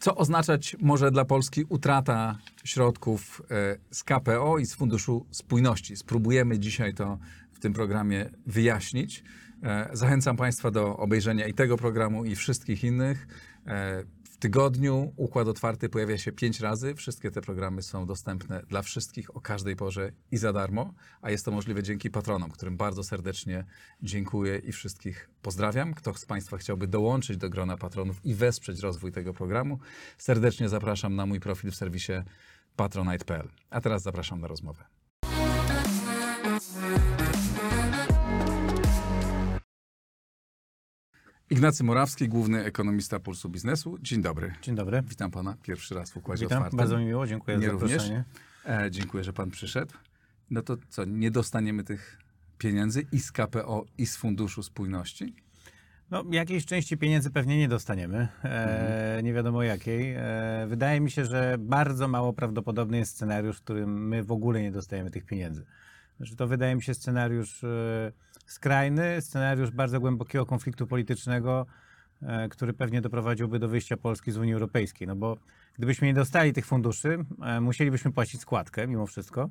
Co oznaczać może dla Polski utrata środków e, z KPO i z Funduszu Spójności? Spróbujemy dzisiaj to w tym programie wyjaśnić. E, Zachęcam Państwa do obejrzenia i tego programu, i wszystkich innych. Tygodniu Układ Otwarty pojawia się pięć razy. Wszystkie te programy są dostępne dla wszystkich o każdej porze i za darmo, a jest to możliwe dzięki patronom, którym bardzo serdecznie dziękuję i wszystkich pozdrawiam. Kto z Państwa chciałby dołączyć do grona patronów i wesprzeć rozwój tego programu, serdecznie zapraszam na mój profil w serwisie patronite.pl. A teraz zapraszam na rozmowę. Ignacy Morawski, główny ekonomista Pulsu Biznesu. Dzień dobry. Dzień dobry. Witam pana pierwszy raz w Układzie Witam, Otwartym. bardzo mi miło, dziękuję Mnie za zaproszenie. E, dziękuję, że pan przyszedł. No to co, nie dostaniemy tych pieniędzy i z KPO, i z Funduszu Spójności? No, jakiejś części pieniędzy pewnie nie dostaniemy, e, nie wiadomo jakiej. E, wydaje mi się, że bardzo mało prawdopodobny jest scenariusz, w którym my w ogóle nie dostajemy tych pieniędzy. Znaczy, to wydaje mi się scenariusz e, skrajny, scenariusz bardzo głębokiego konfliktu politycznego, e, który pewnie doprowadziłby do wyjścia Polski z Unii Europejskiej. No bo gdybyśmy nie dostali tych funduszy, e, musielibyśmy płacić składkę mimo wszystko.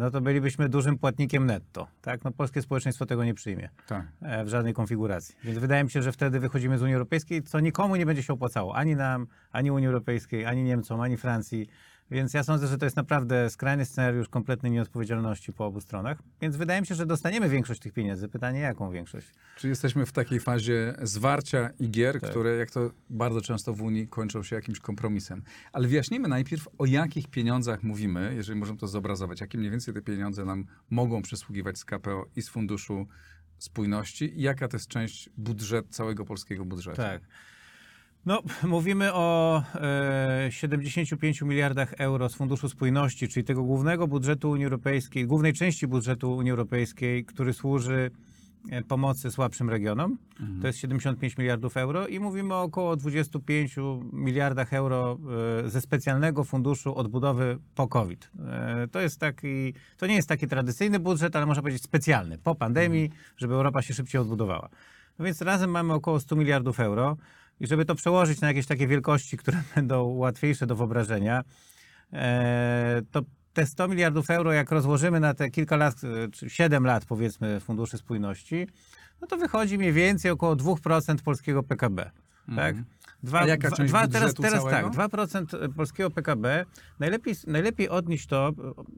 No to bylibyśmy dużym płatnikiem netto. Tak? No, polskie społeczeństwo tego nie przyjmie Tak. w żadnej konfiguracji. Więc wydaje mi się, że wtedy wychodzimy z Unii Europejskiej, co nikomu nie będzie się opłacało. Ani nam, ani Unii Europejskiej, ani Niemcom, ani Francji. Więc ja sądzę, że to jest naprawdę skrajny scenariusz kompletnej nieodpowiedzialności po obu stronach. Więc wydaje mi się, że dostaniemy większość tych pieniędzy. Pytanie, jaką większość? Czy jesteśmy w takiej fazie zwarcia igier, Tak. które, jak to bardzo często w Unii, kończą się jakimś kompromisem? Ale wyjaśnijmy najpierw, o jakich pieniądzach mówimy, jeżeli możemy to zobrazować. Jakie mniej więcej te pieniądze nam mogą przysługiwać z KPO i z Funduszu Spójności i jaka to jest część budżet, całego polskiego budżetu? Tak. No, mówimy o e, 75 miliardach euro z Funduszu Spójności, czyli tego głównego budżetu Unii Europejskiej, głównej części budżetu Unii Europejskiej, który służy e, pomocy słabszym regionom. To jest 75 miliardów euro i mówimy o około 25 miliardach euro e, ze specjalnego funduszu odbudowy po COVID. E, To jest taki, to nie jest taki tradycyjny budżet, ale można powiedzieć specjalny, po pandemii, żeby Europa się szybciej odbudowała. No więc razem mamy około 100 miliardów euro i żeby to przełożyć na jakieś takie wielkości, które będą łatwiejsze do wyobrażenia, e, to te 100 miliardów euro, jak rozłożymy na te kilka lat, e, czy 7 lat powiedzmy Funduszy Spójności, no to wychodzi mniej więcej około 2% polskiego PKB. Tak? Dwa, jaka część teraz, teraz całego? tak, 2% polskiego PKB. Najlepiej, najlepiej odnieść to,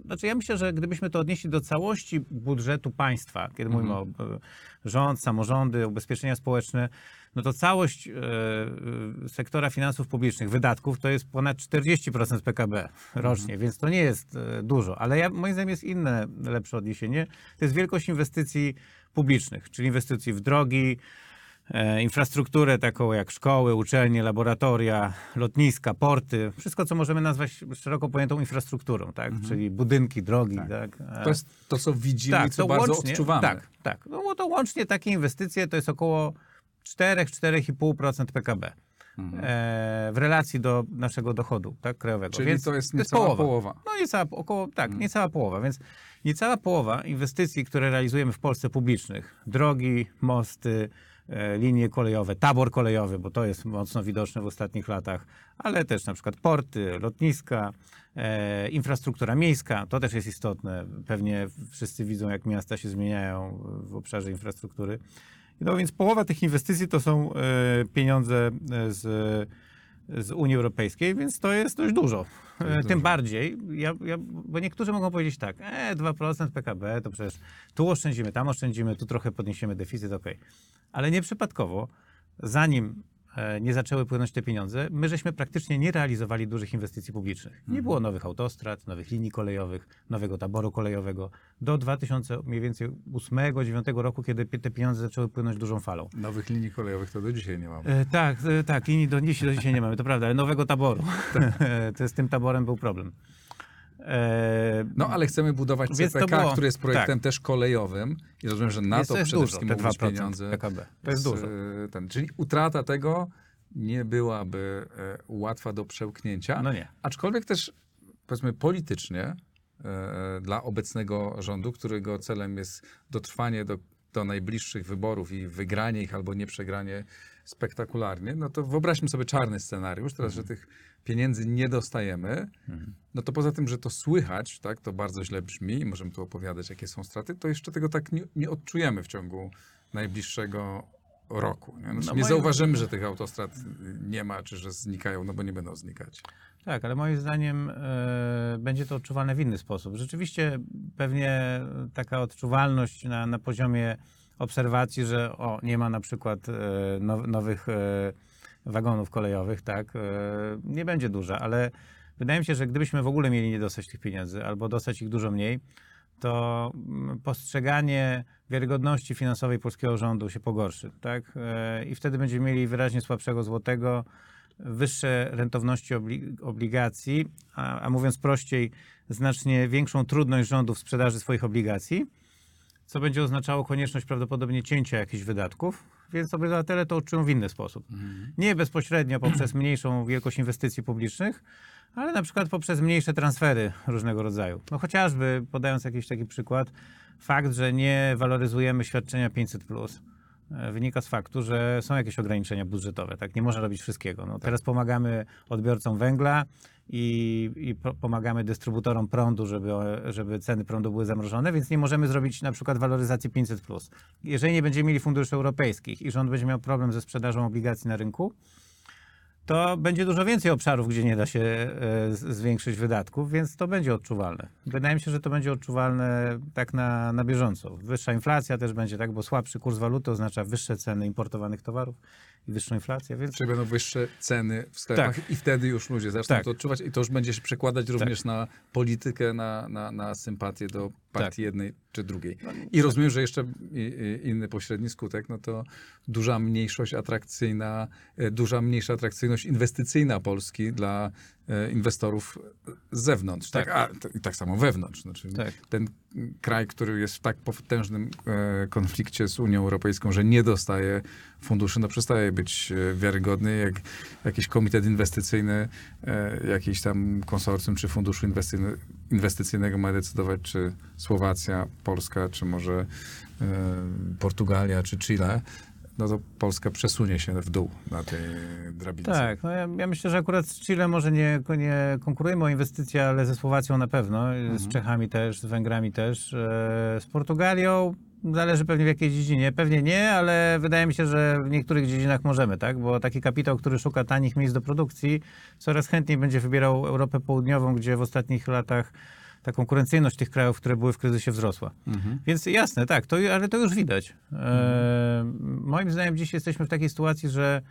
znaczy ja myślę, że gdybyśmy to odnieśli do całości budżetu państwa, kiedy Mhm. mówimy o e, rząd, samorządy, ubezpieczenia społeczne, no to całość e, e, sektora finansów publicznych, wydatków, to jest ponad 40% PKB rocznie, więc to nie jest e, dużo. Ale ja, moim zdaniem jest inne, lepsze odniesienie. To jest wielkość inwestycji publicznych, czyli inwestycji w drogi, infrastrukturę taką jak szkoły, uczelnie, laboratoria, lotniska, porty, wszystko, co możemy nazwać szeroko pojętą infrastrukturą, tak? czyli budynki, drogi. Tak. To jest to, co widzimy i co bardzo odczuwamy. Tak, tak. No to łącznie takie inwestycje to jest około 4-4,5% PKB. Mhm. E, w relacji do naszego dochodu tak, krajowego. Czyli Więc to jest niecała połowa. No niecała, około, tak, niecała połowa. Więc niecała połowa inwestycji, które realizujemy w Polsce publicznych, drogi, mosty, e, linie kolejowe, tabor kolejowy, bo to jest mocno widoczne w ostatnich latach, ale też na przykład porty, lotniska, e, infrastruktura miejska, to też jest istotne. Pewnie wszyscy widzą, jak miasta się zmieniają w obszarze infrastruktury. No więc połowa tych inwestycji to są e, pieniądze e, z, z Unii Europejskiej, więc to jest dość dużo. To jest E, Tym dużo. bardziej, ja, ja, bo niektórzy mogą powiedzieć tak, e, 2% PKB to przecież tu oszczędzimy, tam oszczędzimy, tu trochę podniesiemy deficyt, okej. Ale nieprzypadkowo, zanim e, nie zaczęły płynąć te pieniądze, my żeśmy praktycznie nie realizowali dużych inwestycji publicznych. Mhm. Nie było nowych autostrad, nowych linii kolejowych, nowego taboru kolejowego. Do 2000 mniej więcej 8-9 roku, kiedy te pieniądze zaczęły płynąć dużą falą. Nowych linii kolejowych to do dzisiaj nie mamy. E, tak, e, tak, linii do dzisiaj, do dzisiaj nie mamy, to prawda, ale nowego taboru. Tak. to z tym taborem był problem. No, ale chcemy budować CPK, było- który jest projektem tak. też kolejowym i rozumiem, że na Więc to to jest przede dużo, wszystkim 2% pieniądze. PKB. To jest z, dużo. e, Ten, czyli utrata tego nie byłaby e, łatwa do przełknięcia. No nie. Aczkolwiek też, powiedzmy, politycznie e, dla obecnego rządu, którego celem jest dotrwanie do, do najbliższych wyborów i wygranie ich albo nie przegranie spektakularnie, no to wyobraźmy sobie czarny scenariusz, teraz, że tych pieniędzy nie dostajemy, no to poza tym, że to słychać, tak, to bardzo źle brzmi i możemy tu opowiadać, jakie są straty, to jeszcze tego tak nie, nie odczujemy w ciągu najbliższego roku. Nie, znaczy, No nie zauważymy, że tych autostrad nie ma, czy że znikają, no bo nie będą znikać. Tak, ale moim zdaniem e, będzie to odczuwalne w inny sposób. Rzeczywiście pewnie taka odczuwalność na, na poziomie obserwacji, że o, nie ma na przykład e, now, nowych e, wagonów kolejowych, tak, e, nie będzie duża, ale wydaje mi się, że gdybyśmy w ogóle mieli nie dostać tych pieniędzy albo dostać ich dużo mniej, to mm, postrzeganie wiarygodności finansowej polskiego rządu się pogorszy, tak? I wtedy będziemy mieli wyraźnie słabszego złotego, wyższe rentowności obli- obligacji, a, a mówiąc prościej, znacznie większą trudność rządu w sprzedaży swoich obligacji, co będzie oznaczało konieczność prawdopodobnie cięcia jakichś wydatków, więc obywatele to odczują w inny sposób. Nie bezpośrednio poprzez mniejszą wielkość inwestycji publicznych, ale na przykład poprzez mniejsze transfery różnego rodzaju. No chociażby, podając jakiś taki przykład, fakt, że nie waloryzujemy świadczenia 500+, e, wynika z faktu, że są jakieś ograniczenia budżetowe, tak? Nie można robić wszystkiego. No, teraz pomagamy odbiorcom węgla i, i po- pomagamy dystrybutorom prądu, żeby, żeby ceny prądu były zamrożone, więc nie możemy zrobić na przykład waloryzacji 500+. Jeżeli nie będziemy mieli funduszy europejskich i rząd będzie miał problem ze sprzedażą obligacji na rynku, to będzie dużo więcej obszarów, gdzie nie da się e, zwiększyć wydatków, więc to będzie odczuwalne. Wydaje mi się, że to będzie odczuwalne tak na, na bieżąco. Wyższa inflacja też będzie, tak, bo słabszy kurs waluty oznacza wyższe ceny importowanych towarów i wyższą inflację, więc Czy będą wyższe ceny w sklepach Tak. i wtedy już ludzie zaczną Tak. to odczuwać i to już będzie się przekładać również na politykę, na, na, na sympatię do partii Tak. jednej czy drugiej. I rozumiem, że jeszcze inny pośredni skutek, no to duża mniejszość atrakcyjna, e, duża mniejsza atrakcyjność inwestycyjna Polski dla inwestorów z zewnątrz, tak? Tak. A, I tak samo wewnątrz. Znaczy, Tak. Ten kraj, który jest w tak potężnym e, konflikcie z Unią Europejską, że nie dostaje funduszy, no przestaje być e, wiarygodny, jak jakiś komitet inwestycyjny, e, jakiś tam konsorcjum czy funduszu inwestycyjny, inwestycyjnego ma decydować, czy Słowacja, Polska, czy może e, Portugalia, czy Chile, no to Polska przesunie się w dół na tej drabince. Tak, no ja, ja myślę, że akurat z Chile może nie, nie konkurujemy o inwestycje, ale ze Słowacją na pewno, z Czechami też, z Węgrami też, e, z Portugalią zależy pewnie w jakiej dziedzinie. Pewnie nie, ale wydaje mi się, że w niektórych dziedzinach możemy, tak? Bo taki kapitał, który szuka tanich miejsc do produkcji, coraz chętniej będzie wybierał Europę Południową, gdzie w ostatnich latach ta konkurencyjność tych krajów, które były w kryzysie, wzrosła. Mhm. Więc jasne, tak, to, ale to już widać. E, moim zdaniem dziś jesteśmy w takiej sytuacji, że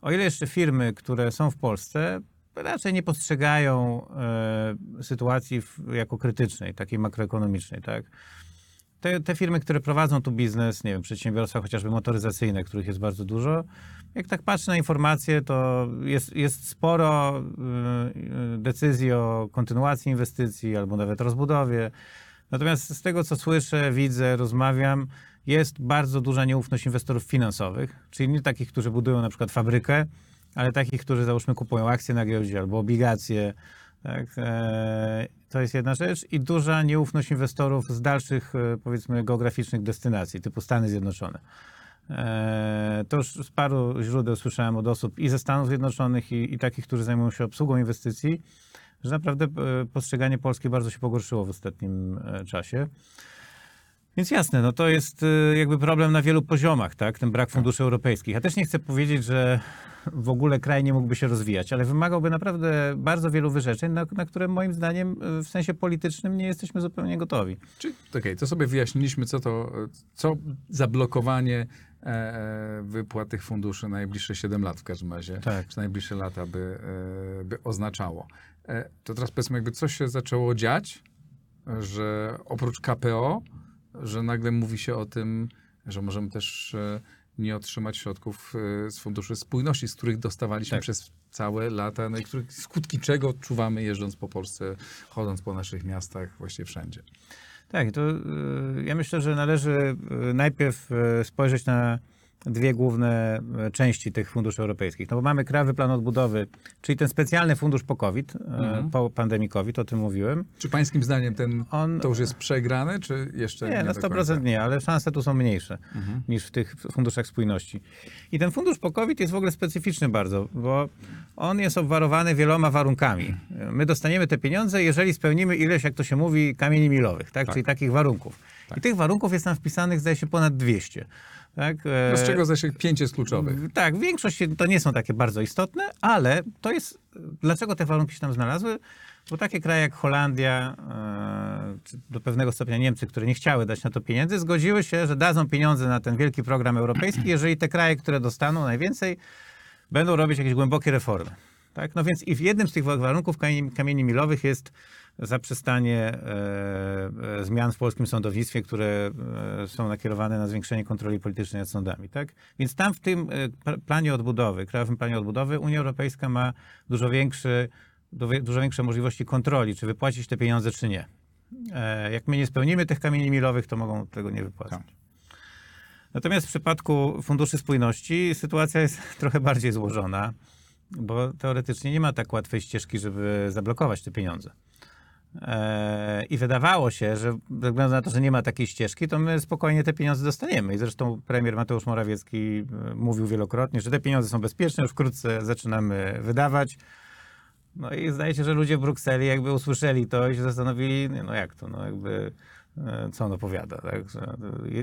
o ile jeszcze firmy, które są w Polsce, raczej nie postrzegają e, sytuacji w, jako krytycznej, takiej makroekonomicznej, tak? Te, te firmy, które prowadzą tu biznes, nie wiem, przedsiębiorstwa chociażby motoryzacyjne, których jest bardzo dużo, jak tak patrzę na informacje, to jest, jest sporo y, y, decyzji o kontynuacji inwestycji albo nawet rozbudowie. Natomiast z tego, co słyszę, widzę, rozmawiam, jest bardzo duża nieufność inwestorów finansowych, czyli nie takich, którzy budują na przykład fabrykę, ale takich, którzy załóżmy kupują akcje na giełdzie albo obligacje. Tak? E, to jest jedna rzecz. I duża nieufność inwestorów z dalszych, e, powiedzmy, geograficznych destynacji, typu Stany Zjednoczone. E, to już z paru źródeł słyszałem od osób i ze Stanów Zjednoczonych, i, i takich, którzy zajmują się obsługą inwestycji, że naprawdę postrzeganie Polski bardzo się pogorszyło w ostatnim czasie. Więc jasne, no to jest e, jakby problem na wielu poziomach, tak? Ten brak funduszy europejskich. Ja też nie chcę powiedzieć, że w ogóle kraj nie mógłby się rozwijać, ale wymagałby naprawdę bardzo wielu wyrzeczeń, na, na które moim zdaniem e, w sensie politycznym nie jesteśmy zupełnie gotowi. Czyli, okej, to sobie wyjaśniliśmy, co to, co zablokowanie e, e, wypłat tych funduszy na najbliższe 7 lat w każdym razie, Tak. czy najbliższe lata by, e, by oznaczało. E, to teraz powiedzmy, jakby coś się zaczęło dziać, że oprócz KPO, że nagle mówi się o tym, że możemy też e, nie otrzymać środków e, z Funduszy Spójności, z których dostawaliśmy Tak. przez całe lata, no i których, skutki czego odczuwamy jeżdżąc po Polsce, chodząc po naszych miastach, właściwie wszędzie. Tak, to y, ja myślę, że należy najpierw spojrzeć na dwie główne e, części tych funduszy europejskich. No bo mamy Krajowy Plan Odbudowy, czyli ten specjalny fundusz po COVID, e, po pandemii COVID, o tym mówiłem. Czy pańskim zdaniem ten, On- to już jest przegrane, czy jeszcze nie, Nie, na do 100% końca? nie, ale szanse tu są mniejsze niż w tych funduszach spójności. I ten fundusz po COVID jest w ogóle specyficzny bardzo, bo on jest obwarowany wieloma warunkami. My dostaniemy te pieniądze, jeżeli spełnimy ileś, jak to się mówi, kamieni milowych, tak? czyli takich warunków. I tych warunków jest tam wpisanych, zdaje się, ponad 200. Tak? No z E, czego zdaje się pięć jest kluczowych. tak, większość to nie są takie bardzo istotne, ale to jest. Dlaczego te warunki się tam znalazły? Bo takie kraje jak Holandia, e, do pewnego stopnia Niemcy, które nie chciały dać na to pieniędzy, zgodziły się, że dadzą pieniądze na ten wielki program europejski, jeżeli te kraje, które dostaną najwięcej, będą robić jakieś głębokie reformy. Tak? No więc i w jednym z tych warunków kamieni, kamieni milowych jest zaprzestanie e, e, zmian w polskim sądownictwie, które e, są nakierowane na zwiększenie kontroli politycznej nad sądami. Tak? Więc tam w tym pl- planie odbudowy, krajowym planie odbudowy, Unia Europejska ma dużo, większy, du- dużo większe możliwości kontroli, czy wypłacić te pieniądze, czy nie. Jak my nie spełnimy tych kamieni milowych, to mogą tego nie wypłacać. Tak. Natomiast w przypadku Funduszy Spójności sytuacja jest trochę bardziej złożona, bo teoretycznie nie ma tak łatwej ścieżki, żeby zablokować te pieniądze. Eee, I wydawało się, że ze względu na to, że nie ma takiej ścieżki, to my spokojnie te pieniądze dostaniemy. I zresztą premier Mateusz Morawiecki e, mówił wielokrotnie, że te pieniądze są bezpieczne, już wkrótce zaczynamy wydawać. No i zdaje się, że ludzie w Brukseli jakby usłyszeli to i się zastanowili, no jak to, no jakby e, co on opowiada, tak? Że,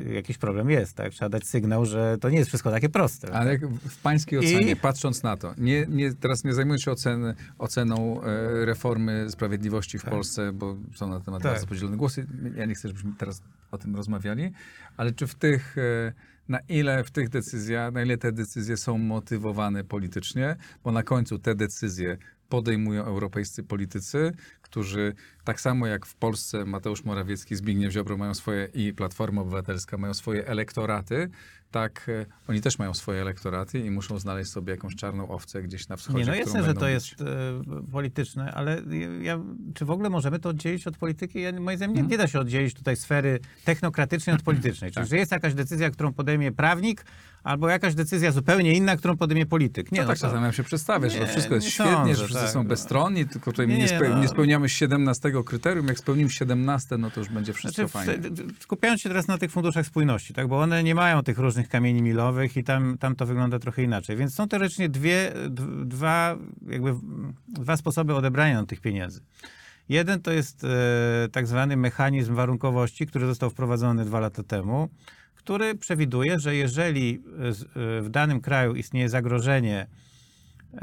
e, jakiś problem jest, tak? Trzeba dać sygnał, że to nie jest wszystko takie proste. Ale jak w pańskiej ocenie, I- patrząc na to, nie, nie, teraz nie zajmując się ocen, oceną e, reformy sprawiedliwości w Polsce, bo są na temat Tak. bardzo podzielone głosy. Ja nie chcę, żebyśmy teraz o tym rozmawiali, ale czy w tych, e, na ile w tych decyzjach, na ile te decyzje są motywowane politycznie, bo na końcu te decyzje podejmują europejscy politycy, którzy tak samo jak w Polsce Mateusz Morawiecki, Zbigniew Ziobro mają swoje i Platforma Obywatelska mają swoje elektoraty, tak e, oni też mają swoje elektoraty i muszą znaleźć sobie jakąś czarną owcę gdzieś na wschodzie, Nie, no jasne, że to jest e, polityczne, ale ja, czy w ogóle możemy to oddzielić od polityki? Ja, moim zdaniem nie, Mhm. nie da się oddzielić tutaj sfery technokratycznej od politycznej. Tak. Czyli, że jest jakaś decyzja, którą podejmie prawnik, albo jakaś decyzja zupełnie inna, którą podejmie polityk. Nie, No no tak czasami nam się przedstawia, że to wszystko jest nie świetnie, sądzę, że wszyscy tak, są no. bezstronni, tylko tutaj Nie, nie, no. nie spełniamy 17 kryterium. Jak spełnimy 17, no to już będzie wszystko Znaczy, fajnie. skupiając się teraz na tych funduszach spójności, tak, bo one nie mają tych różnych kamieni milowych i tam, tam to wygląda trochę inaczej. Więc są teoretycznie dwie, dwa, jakby, dwa sposoby odebrania tych pieniędzy. Jeden to jest e, tak zwany mechanizm warunkowości, który został wprowadzony dwa lata temu, który przewiduje, że jeżeli e, w danym kraju istnieje zagrożenie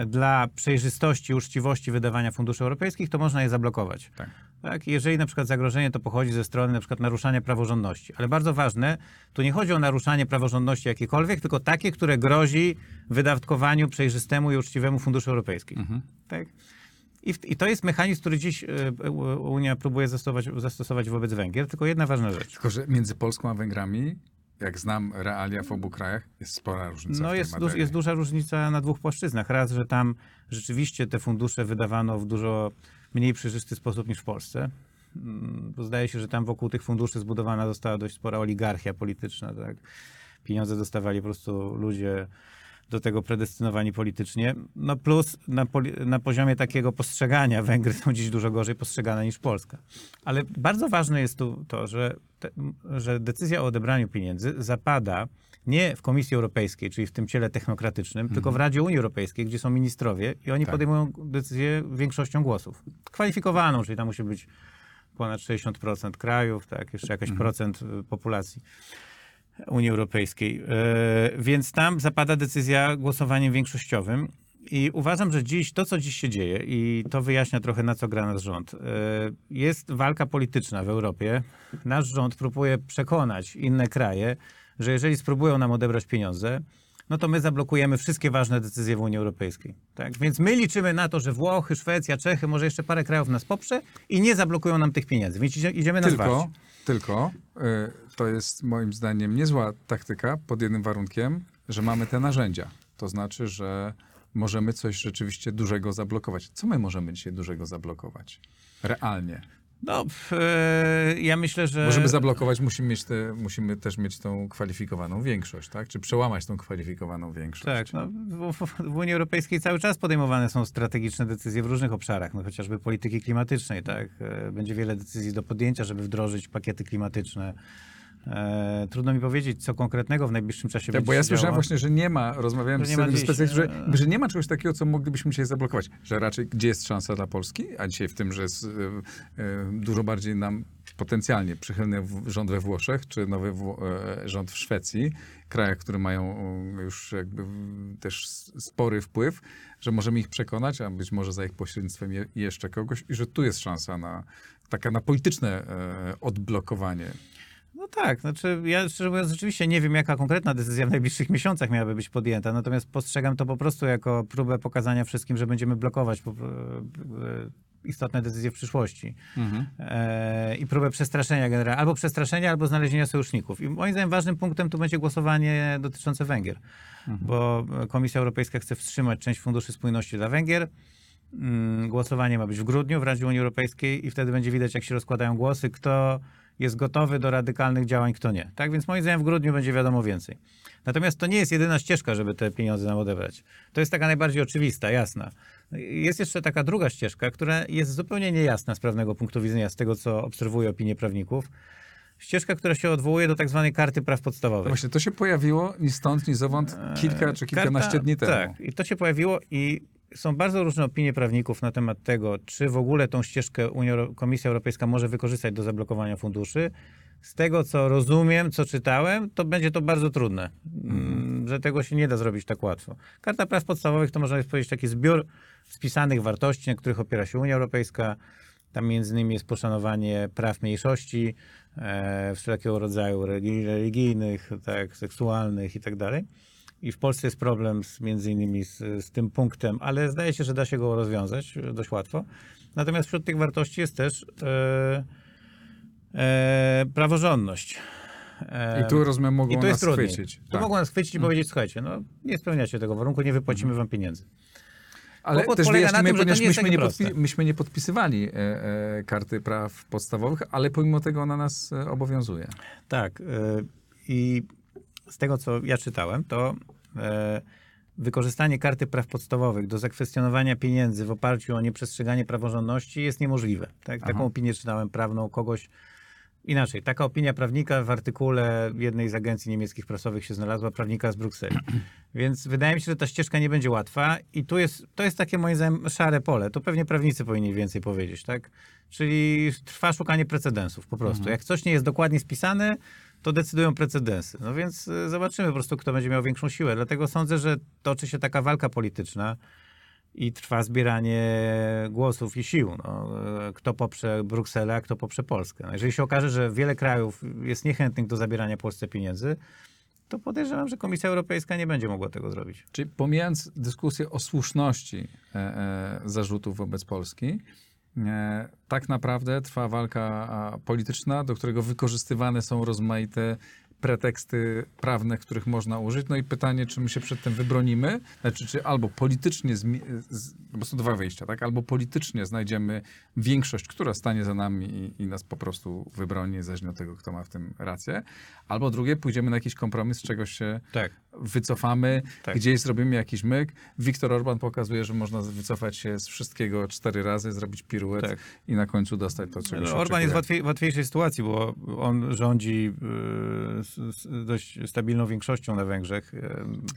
dla przejrzystości uczciwości wydawania funduszy europejskich, to można je zablokować. Tak. Tak, jeżeli na przykład zagrożenie to pochodzi ze strony na przykład naruszania praworządności. Ale bardzo ważne, tu nie chodzi o naruszanie praworządności jakiekolwiek, tylko takie, które grozi wydatkowaniu przejrzystemu i uczciwemu funduszy europejskich. Mhm. Tak? I, w, I to jest mechanizm, który dziś e, Unia próbuje zastosować, zastosować wobec Węgier. Tylko jedna ważna rzecz. Tylko, że między Polską a Węgrami, jak znam realia w obu krajach, jest spora różnica No jest, jest duża różnica na dwóch płaszczyznach. Raz, że tam rzeczywiście te fundusze wydawano w dużo mniej przejrzysty sposób niż w Polsce. Mm, bo Zdaje się, że tam wokół tych funduszy zbudowana została dość spora oligarchia polityczna. Tak? Pieniądze dostawali po prostu ludzie do tego predestynowani politycznie. No plus na, na poziomie takiego postrzegania Węgry są dziś dużo gorzej postrzegane niż Polska. Ale bardzo ważne jest tu to, że, te, że decyzja o odebraniu pieniędzy zapada nie w Komisji Europejskiej, czyli w tym ciele technokratycznym, tylko w Radzie Unii Europejskiej, gdzie są ministrowie i oni Tak. podejmują decyzję większością głosów. Kwalifikowaną, czyli tam musi być ponad 60% krajów, tak, jeszcze jakaś procent y, populacji. Unii Europejskiej. E, Więc tam zapada decyzja głosowaniem większościowym. I uważam, że dziś to, co dziś się dzieje, i to wyjaśnia trochę, na co gra nasz rząd, e, jest walka polityczna w Europie. Nasz rząd próbuje przekonać inne kraje, że jeżeli spróbują nam odebrać pieniądze, no to my zablokujemy wszystkie ważne decyzje w Unii Europejskiej. Tak? Więc my liczymy na to, że Włochy, Szwecja, Czechy, może jeszcze parę krajów nas poprze i nie zablokują nam tych pieniędzy. Więc idzie- idziemy na Tylko, zwarcie. tylko y, to jest moim zdaniem niezła taktyka pod jednym warunkiem, że mamy te narzędzia. To znaczy, że możemy coś rzeczywiście dużego zablokować. Co my możemy dzisiaj dużego zablokować? Realnie. No, e, ja myślę, że... Bo żeby zablokować, musimy, mieć te, musimy też mieć tą kwalifikowaną większość, tak? Czy przełamać tą kwalifikowaną większość. Tak, no, w, w, w Unii Europejskiej cały czas podejmowane są strategiczne decyzje w różnych obszarach, no chociażby polityki klimatycznej, tak? E, Będzie wiele decyzji do podjęcia, żeby wdrożyć pakiety klimatyczne. E, trudno mi powiedzieć, co konkretnego w najbliższym czasie Tak, będzie bo ja słyszałem właśnie, że nie ma, rozmawiałem Że z jednym specjalistą, że, e, że nie ma czegoś takiego, co moglibyśmy dzisiaj zablokować. Że raczej gdzie jest szansa dla Polski, a dzisiaj w tym, że jest e, dużo bardziej nam potencjalnie przychylny rząd we Włoszech, czy nowy Wło- rząd w Szwecji, krajach, które mają już jakby też spory wpływ, że możemy ich przekonać, a być może za ich pośrednictwem je, jeszcze kogoś i że tu jest szansa na taka na polityczne odblokowanie. No tak, znaczy ja szczerze mówiąc rzeczywiście nie wiem, jaka konkretna decyzja w najbliższych miesiącach miałaby być podjęta, natomiast postrzegam to po prostu jako próbę pokazania wszystkim, że będziemy blokować e, istotne decyzje w przyszłości. E, I próbę przestraszenia generalnie, albo przestraszenia, albo znalezienia sojuszników. I moim zdaniem ważnym punktem tu będzie głosowanie dotyczące Węgier, bo Komisja Europejska chce wstrzymać część funduszy spójności dla Węgier. Mm, Głosowanie ma być w grudniu w Radzie Unii Europejskiej i wtedy będzie widać, jak się rozkładają głosy, kto jest gotowy do radykalnych działań, kto nie. Tak więc moim zdaniem w grudniu będzie wiadomo więcej. Natomiast to nie jest jedyna ścieżka, żeby te pieniądze nam odebrać. To jest taka najbardziej oczywista, jasna. Jest jeszcze taka druga ścieżka, która jest zupełnie niejasna z prawnego punktu widzenia, z tego co obserwuję opinię prawników. Ścieżka, która się odwołuje do tak zwanej karty praw podstawowych. właśnie, to się pojawiło ni stąd, ni zowąd kilka czy kilkanaście Karta- dni temu. Tak, i to się pojawiło i są bardzo różne opinie prawników na temat tego, czy w ogóle tą ścieżkę Unia, Komisja Europejska może wykorzystać do zablokowania funduszy. Z tego, co rozumiem, co czytałem, to będzie to bardzo trudne, mm, że tego się nie da zrobić tak łatwo. Karta praw podstawowych to można powiedzieć taki zbiór spisanych wartości, na których opiera się Unia Europejska. Tam między innymi jest poszanowanie praw mniejszości, e, wszelkiego rodzaju religi- religijnych, tak, seksualnych i tak dalej. I w Polsce jest problem z, między innymi z, z tym punktem, ale zdaje się, że da się go rozwiązać e, dość łatwo. Natomiast wśród tych wartości jest też e, e, praworządność. E, I tu rozumiem, mogą I to nas chwycić. Tu Tak. mogą nas chwycić i powiedzieć, słuchajcie, no nie spełniacie tego warunku, nie wypłacimy wam pieniędzy. Ale Kłopot też tym, to ponieważ nie myśmy nie, podpi- myśmy nie podpisywali e, e, karty praw podstawowych, ale pomimo tego ona nas e, obowiązuje. Tak. y, I z tego, co ja czytałem, to e, wykorzystanie karty praw podstawowych do zakwestionowania pieniędzy w oparciu o nieprzestrzeganie praworządności jest niemożliwe. Tak? Taką opinię czytałem prawną kogoś. Inaczej, taka opinia prawnika w artykule jednej z agencji niemieckich prasowych się znalazła, prawnika z Brukseli. Więc wydaje mi się, że ta ścieżka nie będzie łatwa i tu jest, to jest takie moim zdaniem szare pole. To pewnie prawnicy powinni więcej powiedzieć, tak? Czyli trwa szukanie precedensów po prostu. Jak coś nie jest dokładnie spisane, to decydują precedensy. No więc y, zobaczymy po prostu, kto będzie miał większą siłę. Dlatego sądzę, że toczy się taka walka polityczna i trwa zbieranie głosów i sił. No, y, kto poprze Brukselę, a kto poprze Polskę. No, jeżeli się okaże, że wiele krajów jest niechętnych do zabierania Polsce pieniędzy, to podejrzewam, że Komisja Europejska nie będzie mogła tego zrobić. Czyli pomijając dyskusję o słuszności e, e, zarzutów wobec Polski, tak naprawdę trwa walka polityczna, do którego wykorzystywane są rozmaite preteksty prawne, których można użyć. No i pytanie, czy my się przed tym wybronimy, znaczy, czy albo politycznie, z, bo są dwa wyjścia, tak? Albo politycznie znajdziemy większość, która stanie za nami i, i nas po prostu wybroni, niezależnie od tego, kto ma w tym rację, albo drugie, pójdziemy na jakiś kompromis, z czegoś się Tak. wycofamy, Tak. gdzieś zrobimy jakiś myk. Viktor Orban pokazuje, że można wycofać się z wszystkiego cztery razy, zrobić piruet Tak. i na końcu dostać to, czego No, Orban jest w oczekuje. łatwiej, łatwiejszej sytuacji, bo on rządzi y, z, dość stabilną większością na Węgrzech.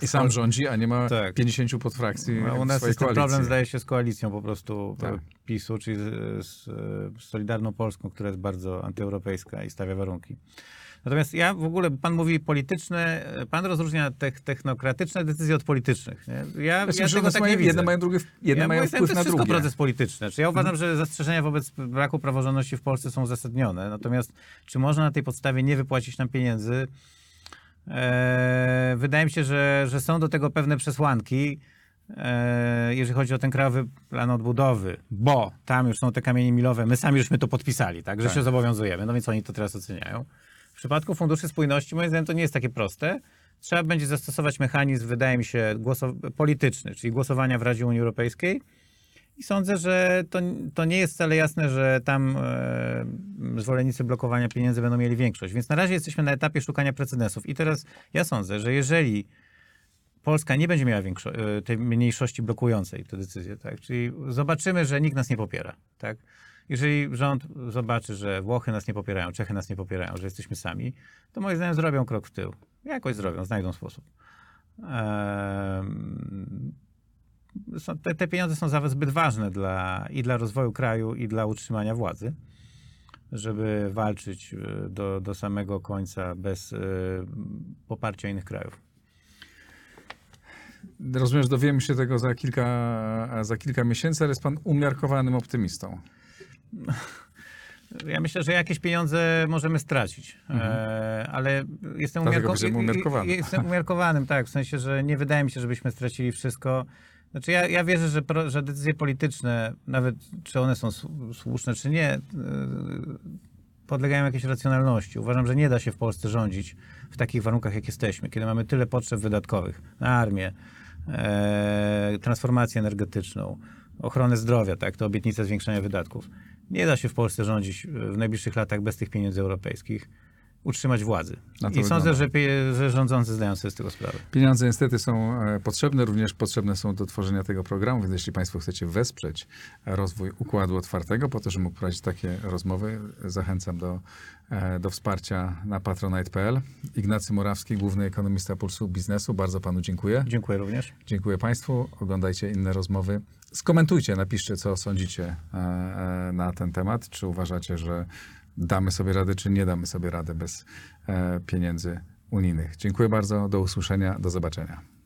I sam rządzi, a nie ma Tak. 50 podfrakcji No, u nas jest ten problem, zdaje się, z koalicją po prostu Tak. e, PiSu, czyli z, z, z Solidarną Polską, która jest bardzo antyeuropejska i stawia warunki. Natomiast ja w ogóle, pan mówi polityczne, e, pan rozróżnia tech, technokratyczne decyzje od politycznych. Nie? Ja, Znaczy, ja tego tak mają, nie widzę. jedne mają, drugie, jedne ja mają wpływ to na jest wszystko drugie. proces polityczny. Czy ja uważam, że zastrzeżenia wobec braku praworządności w Polsce są uzasadnione. Natomiast czy można na tej podstawie nie wypłacić nam pieniędzy? Eee, wydaje mi się, że, że są do tego pewne przesłanki, eee, jeżeli chodzi o ten krajowy plan odbudowy, bo tam już są te kamienie milowe, my sami żeśmy to podpisali, tak, że Tak. się zobowiązujemy, no więc oni to teraz oceniają. Przypadku Funduszy Spójności, moim zdaniem, to nie jest takie proste. Trzeba będzie zastosować mechanizm, wydaje mi się, polityczny, czyli głosowania w Radzie Unii Europejskiej I sądzę, że to, to nie jest wcale jasne, że tam e, zwolennicy blokowania pieniędzy będą mieli większość. Więc na razie jesteśmy na etapie szukania precedensów. I teraz ja sądzę, że jeżeli Polska nie będzie miała e, tej mniejszości blokującej tę decyzję, tak? czyli zobaczymy, że nikt nas nie popiera. Tak? Jeżeli rząd zobaczy, że Włochy nas nie popierają, Czechy nas nie popierają, że jesteśmy sami, to moim zdaniem zrobią krok w tył. Jakoś zrobią, znajdą sposób. Ehm, te, te pieniądze są zawsze zbyt ważne dla, i dla rozwoju kraju, i dla utrzymania władzy, żeby walczyć e, do, do samego końca bez e, poparcia innych krajów. Rozumiem, że dowiemy się tego za kilka, za kilka miesięcy, ale jest pan umiarkowanym optymistą. Ja myślę, że jakieś pieniądze możemy stracić, e, ale jestem, umiarko- będziemy umiarkowani. jestem umiarkowanym, tak, w sensie, że nie wydaje mi się, żebyśmy stracili wszystko. Znaczy ja, ja wierzę, że, pro, że decyzje polityczne, nawet czy one są słu- słuszne, czy nie, e, podlegają jakiejś racjonalności. Uważam, że nie da się w Polsce rządzić w takich warunkach, jak jesteśmy, kiedy mamy tyle potrzeb wydatkowych na armię, e, transformację energetyczną, ochronę zdrowia, tak, to obietnica zwiększania wydatków. Nie da się w Polsce rządzić w najbliższych latach bez tych pieniędzy europejskich, utrzymać władzy. I sądzę, że, że rządzący zdają sobie z tego sprawę. Pieniądze niestety są e, potrzebne, również potrzebne są do tworzenia tego programu, więc jeśli Państwo chcecie wesprzeć rozwój Układu Otwartego, po to, żeby mógł prowadzić takie rozmowy, zachęcam do, e, do wsparcia na patronite.pl. Ignacy Morawski, główny ekonomista Pulsu Biznesu, bardzo Panu dziękuję. Dziękuję również. Dziękuję Państwu, oglądajcie inne rozmowy. Skomentujcie, napiszcie, co sądzicie e, na ten temat. Czy uważacie, że damy sobie radę, czy nie damy sobie radę bez e, pieniędzy unijnych. Dziękuję bardzo, do usłyszenia, do zobaczenia.